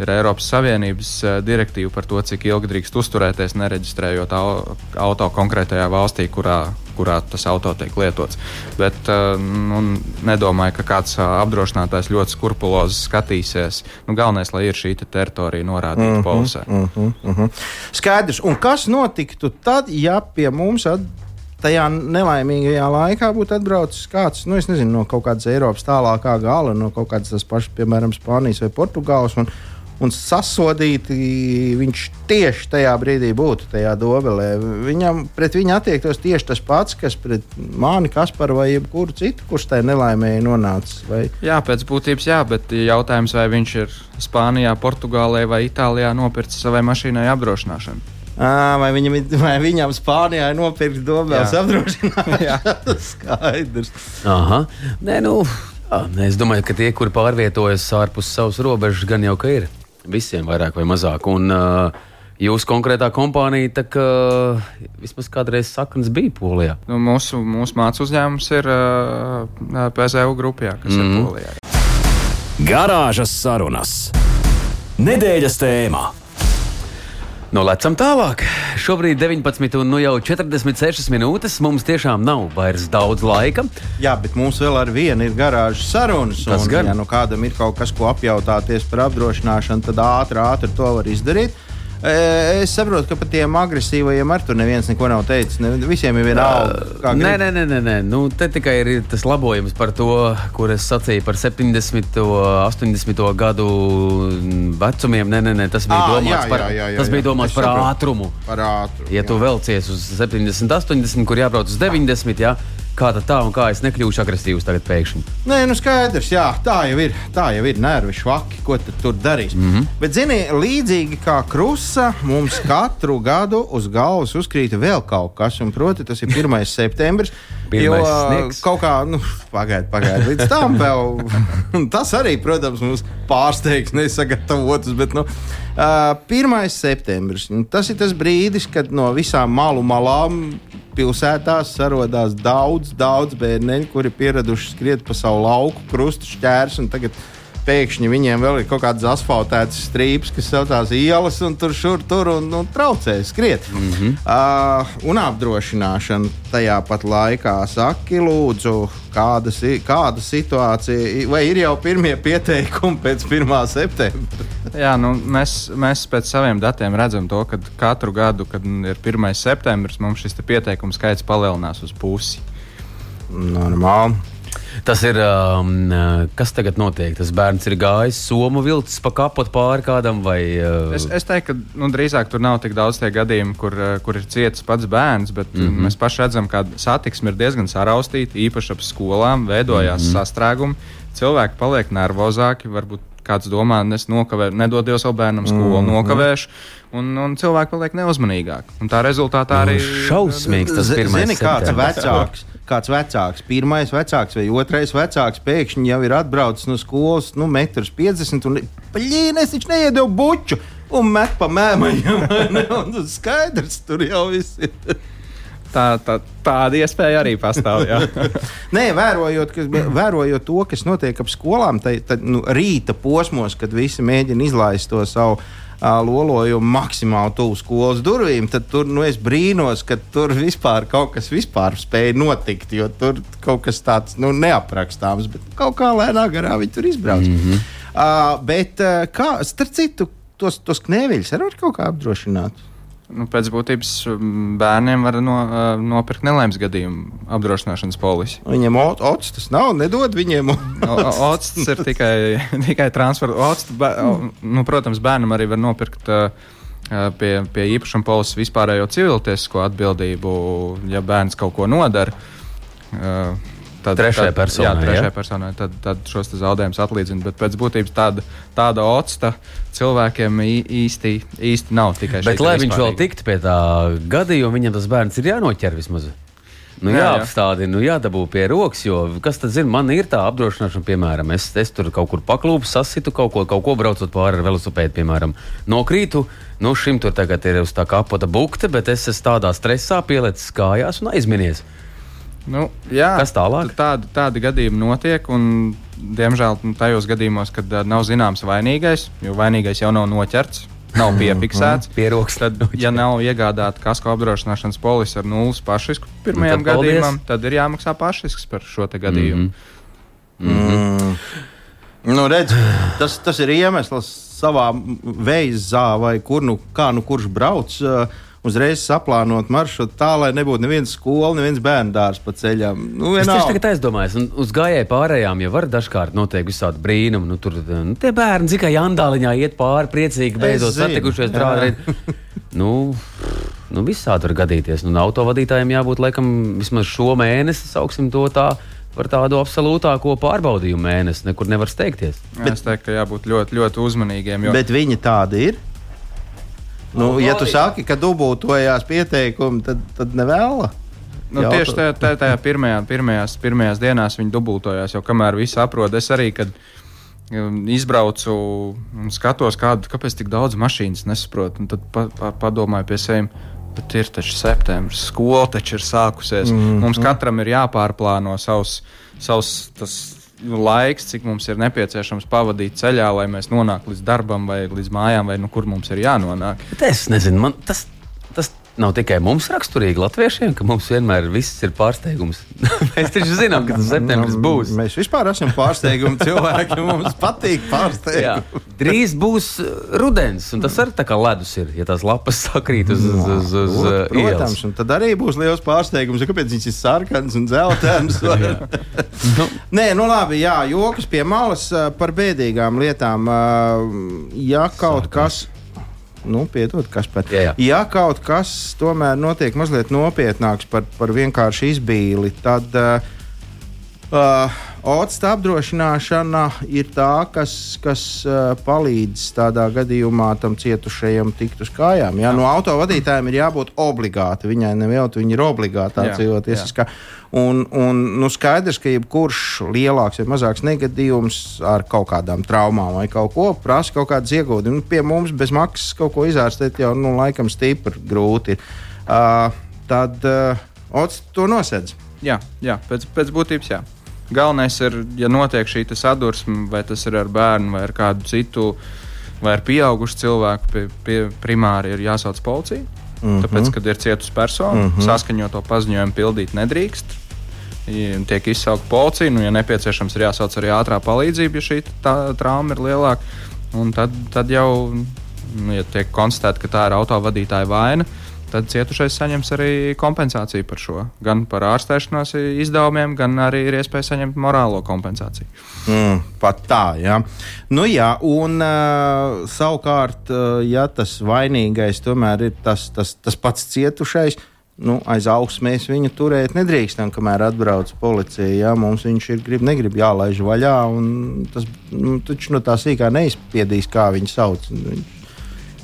ir Eiropas Savienības eh, direktīva par to, cik ilgi drīkst uzturēties, nereģistrējot auto konkrētajā valstī, kurā kurā tas auto tiek lietots. Bet uh, nu, nedomāju, ka kāds uh, apdrošinātājs ļoti skrupulozi skatīsies. Nu, galvenais, lai ir šī te teritorija norādīta mm -hmm, polisē. Mm -hmm, mm -hmm. Skaidrs. Un kas notiktu tad, ja pie mums at tajā nelaimīgajā laikā būtu atbraucis kāds nu, nezinu, no kaut kādas Eiropas tālākā gala, no kaut kādas tas pašas, piemēram, Spānijas vai Portugāles. Un, un sasodīti viņš tieši tajā brīdī būtu tajā dobelē. Viņam pret viņu attiektos tieši tas pats, kas pret mani, Kasparu vai jebkuru citu, kurš tajā nelaimēja nonācis. Vai... Jā, pēc būtības jā, bet jautājums, vai viņš ir Spānijā, Portugālē vai Itālijā nopircis savai mašīnai apdrošināšanu. Vai viņam, vai viņam Spānijā ir nopirkts dobēles apdrošināšana? [LAUGHS] [LAUGHS] Skaidrs. Aha. Nē, nu, jā, es domāju, ka tie, kuri pārvietojas ārpus savas robežas, gan jau ka ir. Visiem vairāk vai mazāk. Un, uh, Jūsu konkrētā kompānija tā kā vismaz kādreiz saknes bija Polijā. Nu, mūsu mūsu mācību uzņēmums ir uh, PZU grupā, kas mm. ir mhm. Polijā. Garāžas sarunas. Nedēļas tēmā. Nolecam tālāk. Šobrīd 19 un nu jau 46 minūtes. Mums tiešām nav vairs daudz laika. Jā, bet mums vēl ar vienu ir garāžas sarunas. Tas un, gan. Ja nu kādam ir kaut kas, ko apjautāties par apdrošināšanu, tad ātri, ātri to var izdarīt. Es saprotu, ka par tiem agresīvajiem ar to neviens neko nav teicis. Ne, visiem ir vienalga. Nē, nē, nē, nē, nē. Nu, te tikai ir tas labojums par to, kur es sacīju par 70, 80 gadu vecumiem. Nē, nē, nē tas bija à, domāts, jā, par, jā, jā, jā, tas bija domāts par ātrumu. Par ātrumu. Ja tu velcies uz 70, 80, kur jābrauc uz 90, jā, Kā tā un kā es nekļūšu agresīvs tagad pēkšņi? Nē, nu skaidrs, jā, tā jau ir. Tā jau ir nervi švaki, ko tu tur darīs. Mm -hmm. Bet, zini, līdzīgi kā krusta, mums katru gadu uz galvas uzkrīt vēl kaut kas, un proti tas ir 1. septembris. Jo sniegs. kaut kā, nu, pagaidiet, pagaidiet, līdz tam vēl. [LAUGHS] tas arī, protams, mums pārsteigs, nesagatavotus, bet, nu, uh, 1. septembris. Tas ir tas brīdis, kad no visām malu malām pilsētās sarodās daudz, daudz bērnu, kuri pieraduši skriet pa savu lauku, krustu šķērs un tagad pēkšņi viņiem vēl ir kaut kādas asfaltētas strīpas, kas saucās ielas, un tur šur tur un, un traucē skriet. Mm -hmm. uh, un apdrošināšana tajā pat laikā saki, lūdzu, kāda, kāda situācija, vai ir jau pirmie pieteikumi pēc 1. septembra? Jā, nu, mēs, mēs pēc saviem datiem redzam to, ka katru gadu, kad ir 1. septembris, mums šis pieteikumu skaits palielinās uz pusi. Normāli. Tas ir, um, kas tagad notiek? Tas bērns ir gājis somu vilcis pa kapot pāri kādam vai? Uh... Es, es teiktu, ka nu, drīzāk tur nav tik daudz tie gadījumi, kur, uh, kur ir cietis pats bērns, bet mm -hmm. mēs paši redzam, ka satiksme ir diezgan saraustīta, īpaši ap skolām, veidojās mm -hmm. sastrēgumi. Cilvēki paliek nervozāki, varbūt kāds domā, es nokavēju, nedod Dievs savu bērnam skolu, mm nokavēšu. Un, un cilvēki paliek neuzmanīgāki. Un tā rezultātā arī ir šausmīgs. Tas ir. Zini, kāds vecāks kāds vecāks, pirmais vecāks vai otrais vecāks pēkšņi jau ir atbraucis no skolas, nu, 1,50 m un plīnēs viņš neiedev buču un met pa mēmajam. [LAUGHS] un skaidrs, tur jau viss ir. Tā, tā, tāda iespēja arī pastāv. [LAUGHS] Nē, vērojot, ka, vērojot to, kas notiek ap skolām, tad, tad nu, rīta posmos, kad visi mēģina izlaist to savu lolojumu maksimāli tuvu skolas durvīm, tad tur nu, es brīnos, ka tur vispār kaut kas vispār spēja notikt. Jo tur kaut kas tāds nu, neaprakstāms, bet kaut kā lēnā garā viņi tur izbrauc. Mm -hmm. uh, bet uh, kā, starp citu, tos, tos knēviļus arī var kaut kā apdrošināt nu, pēc būtības mm, bērniem var no, nopirkt nelaimes gadījumu apdrošināšanas polisi. Viņiem ots tas nav, nedod viņiem. ots tas ir tikai, tikai transfer. Ots, nu, protams, bērnam arī var nopirkt. Pie, pie īpašuma polises vispārējo civiltiesisko atbildību, ja bērns kaut ko nodara. Tad, trešajai personai. Jā, trešajai ja? personai. Tad, tad šos zaudējumus atlīdzina. Bet pēc būtības tāda, tāda octa cilvēkiem īsti, īsti nav tikai. Bet, lai viņš vēl tiktu pie tā gadījuma, viņam tas bērns ir jānoķer vismaz. Nu, jā, jāapstādina, nu, jādabū pie rokas, jo kas tad zina, man ir tā apdrošināšana, piemēram, es, es tur kaut kur paklūpu, sasitu kaut ko, kaut ko braucot pāri ar velosipēdu, piemēram, nokrītu. Nu, šim tur tagad ir uz tā kapota bukte, bet es esmu tādā stresā pielicis kājās un aizminies. Nu, jā, Kas tālāk? Tādi, tādi gadījumi notiek. Un, diemžēl nu, tajos gadījumos, kad uh, nav zināms vainīgais, jo vainīgais jau nav noķerts, nav piefiksēts. Mm, Pieroks. Tad, ja nav iegādāta kasko apdrošināšanas polise ar nulles pašrisku pirmajam nu, tad gadījumam, paldies. tad ir jāmaksā pašrisks par šo gadījumu. Mm -hmm. Mm -hmm. Nu, redz, tas, tas ir iemesls savā veizā, vai kur nu, nu kurš brauc. Uh, uzreiz saplānot maršrutu tā, lai nebūtu neviens skola, neviens bērnu dārzs pa ceļam. Nu, Es vienalga. tagad aizdomājos, un uz gājēju pārējām jau var dažkārt notiek visādi brīnumi. Nu, tur nu, tie bērni tikai jandāliņā iet pāri, priecīgi, beidzot satikušies jā. drāzīt. Nu, nu, visādi var gadīties. Nu, autovadītājiem jābūt laikam vismaz šo mēnesi, sauksim to tā, par tādu absolūtāko pārbaudījumu mēnesi. Nekur nevar steigties. Bet... Es teiktu, ka jābūt ļoti, ļoti uzmanīgiem. Jo... Bet viņi tādi ir. Nu, ja tu saki, ka dubultojās pieteikumi, tad, tad nevēla. Nu, tieši tajā, tajā, tajā pirmajā, pirmajās, pirmajās dienās viņi dubultojās, jo kamēr viss saprot, es arī, kad um, izbraucu un skatos, kādu, kāpēc tik daudz mašīnas nesaprotu, un tad pa, pa, padomāju pie sevis. Bet ir taču septembris, skola taču ir sākusies. Mm -hmm. Mums katram ir jāpārplāno savs, savs tas laiks, cik mums ir nepieciešams pavadīt ceļā, lai mēs nonāktu līdz darbam vai līdz mājām, vai nu, kur mums ir jānonāk. Bet es nezinu, man tas, tas nav tikai mums raksturīgi, latviešiem, ka mums vienmēr viss ir pārsteigums. [LAUGHS] Mēs taču zinām, ka tas septembris būs. Nu, Mēs vispār esam pārsteigumi cilvēki. Mums patīk pārsteigumi. Drīz būs uh, rudens, un tas arī tā kā ledus ir, ja tās lapas sakrīt uz, uz, uz, uz uh, Protams, ielas. un tad arī būs liels pārsteigums, kāpēc viņš ir sarkans un dzeltens. Nē, nu labi, jā, joks pie malas ā, par bēdīgām lietām. Ja kaut kas. Nu, piedod, kas pat. Jā. Ja kaut kas tomēr notiek mazliet nopietnāks par, par vienkārši izbīli, tad uh, uh, Otsta apdrošināšana ir tā, kas, kas uh, palīdz tādā gadījumā tam cietušajam tikt uz kājām. Jā, no autovadītājiem ir jābūt obligāti. Viņai nevelti, viņi ir obligāti Jā, dzīvotiesiskā. Un, un nu skaidrs, ka jebkurš lielāks vai mazāks negadījums ar kaut kādām traumām vai kaut ko prasa kaut kādas ieguldījumus. Nu, pie mums bez maksas kaut ko izārstēt jau nu, laikam stipri grūti. ir. Uh, tad uh, Ots to nosedz. Jā, jā pēc, pēc būtības jā. Galvenais ir, ja notiek šī sadursme, vai tas ir ar bērnu, vai ar kādu citu, vai ar pieaugušu cilvēku, pie, pie primāri ir jāsauc policija. Mm -hmm. Tāpēc, kad ir cietusi persona, mm -hmm. saskaņoto paziņojumu pildīt nedrīkst. Tiek izsaukta policija, nu, ja nepieciešams, ir jāsauc arī ātrā palīdzība, ja šī tā, trauma ir lielāka. Un tad, tad jau, nu, ja tiek konstatēta, ka tā ir autovadītāja vaina, tad cietušais saņems arī kompensāciju par šo. Gan par ārstēšanās izdevumiem, gan arī ir iespēja saņemt morālo kompensāciju. Mm, pat tā, jā. Nu, jā, un uh, savukārt, uh, ja tas vainīgais tomēr ir tas, tas, tas pats cietušais, nu, aiz augs mēs viņu turēt nedrīkstam, kamēr atbrauc policija. Jā, mums viņš ir grib, negrib jālaiž vaļā, un tas nu, taču no tā sīkā neizspiedīs, kā viņu sauc. Viņš,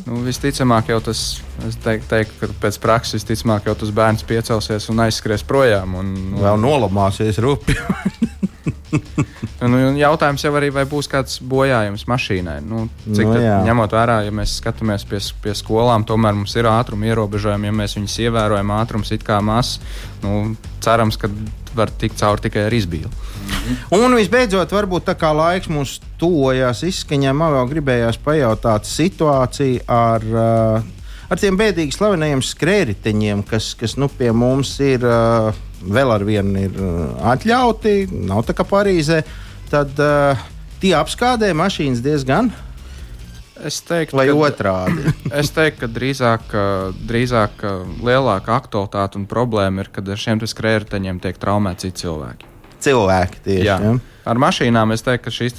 Nu, visticamāk, jau tas, es teiktu, teik, ka pēc prakses, visticamāk, jau tas bērns piecelsies un aizskries projām. Un, un, vēl nolamāsies rupi. [LAUGHS] [LAUGHS] Un jautājums jau arī, vai būs kāds bojājums mašīnai. Nu, cik Nu, nu, jā. ņemot vērā, ja mēs skatāmies pie, pie skolām, tomēr mums ir ātruma ierobežojumi, ja mēs viņus ievērojam, ātrums it kā mazs. Nu, cerams, ka var tikt cauri tikai ar izbīli. Un visbeidzot, varbūt tā kā laiks mums tuvojās izskaņām, man vēl gribējās pajautāt situāciju ar, uh, ar tiem bēdīgi slavenajiem skrējējiņiem, kas, kas nu, pie mums ir uh, vēl ar vienu ir uh, atļauti, nav tā kā Parīzē. Tad uh, tie apskādē mašīnas diezgan, Es teiktu, vai ka- otrādi. [COUGHS] Es teiktu, ka drīzāk, drīzāk ka lielāka aktualitāte un problēma ir, kad ar šiem skrējējiem tiek traumēti citi cilvēki. Cilvēki tieši. Jā. Ja? Ar mašīnām es teiktu, ka šīs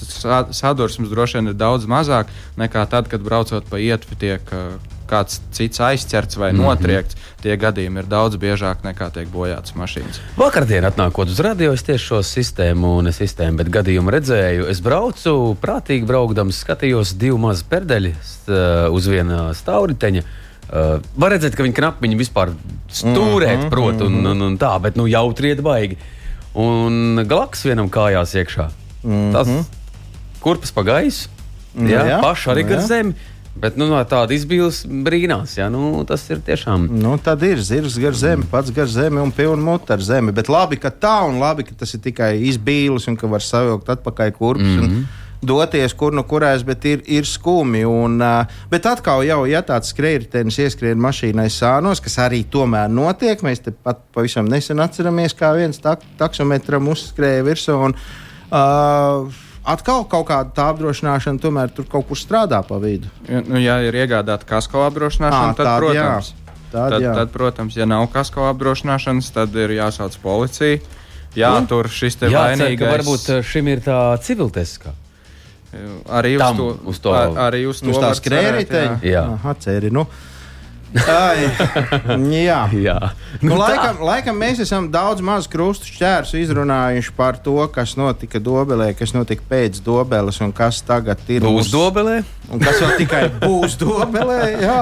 sadursmes droši vien ir daudz mazāk nekā tad, kad braucot pa ietvi tiek uh, kāds cits aizķerts vai Mhm. notriekts. Tie gadījumi ir daudz biežāk nekā tiek bojātas mašīnas. Vakardien atnākot uz radio, es tieši šo sistēmu, ne sistēmu, bet gadījumu redzēju. Es braucu, prātīgi braukdams, skatījos divu mazu perdeļu st- uz viena stāvriteņa. Uh, var redzēt, ka viņi knapi vispār stūrēt, mm -hmm, prot, un, un, un tā, bet nu jautri iet baigi. Un glaks vienam kājās iekšā. Mm -hmm. Tas kurpes pa gaisu, Nu jā, jā, paši arī nu gar jā. zemi. Bet nu, no tāda izbīles brīnās, jā, nu, tas ir tiešām. Nu, tad ir zirgs gar zemi, pats gar zemi un pilna mute ar zemi. Bet labi, ka tā un labi, ka tas ir tikai izbīlis un ka var savilkt atpakaļ kurpes. Mm -hmm. Doties, kur nu kurēs, bet ir, ir skumji. Un, uh, bet atkal, jau, ja tāds skrejritenis ieskrien mašīnai sānos, kas arī tomēr notiek, mēs te pat pavisam nesen atceramies, kā viens tak taksometram uzskrēja virsū. Un, uh, atkal kaut kāda tā apdrošināšana tomēr tur kaut kur strādā pa vidu. Ja, nu, ja ir iegādāta kasko apdrošināšana, Ā, tad, tāda, jā. protams, Tad, Tad, jā. tad, protams, ja nav kasko apdrošināšanas, tad ir jāsauc policija. Jā, Un? tur šis te Jā, cer, ka vainīgais. varbūt uh, šim ir tā civiltiskā. arī uz tam, to, uz to- ar, arī uz to Uz var cerēt, krērīteņa? Jā. Aha, cēri, nu. Ai, jā. Jā, Nu, tā. laikam, laikam mēs esam daudz maz krustu šķērsu izrunājuši par to, kas notika Dobelē, kas notika pēc Dobeles un kas tagad ir Būs mūsu- dobelē. Un kas vēl tikai būs Dobelē? Jā.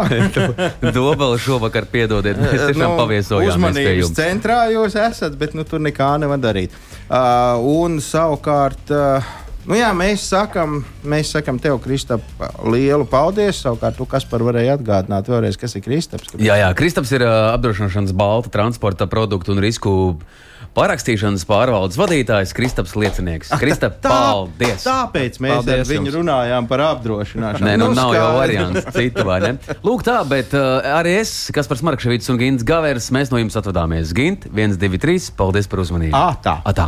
[LAUGHS] Dobela šovakar piedodiet, mēs tiešām nu, paviesojāmies uzmanības centrā jūs esat, bet nu, tur nekā nevar darīt. Uh, un savukārt. Uh, Nu jā, mēs sakām, mēs sakām tev, Kristap, lielu paldies. Savukārt, tu kas par varēja atgādināt vēlreiz, kas ir Kristaps? Kāpēc? Jā, jā, Kristaps ir uh, apdrošināšanas balta transporta produktu un risku parakstīšanas pārvaldes vadītājs Kristaps Liecinieks. Kristap, paldies! Tāpēc mēs Paldies ar viņu jums. runājām par apdrošināšanu. Nē, nu, nav jau variants [LAUGHS] citu, vai ne? Lūk, tā, bet uh, arī es, kas par Smarkševīts un Gins Gavers, mēs no jums atvadāmies. Gint, 1, 2, 3, paldies par uzmanību. Ā, tā. Atā.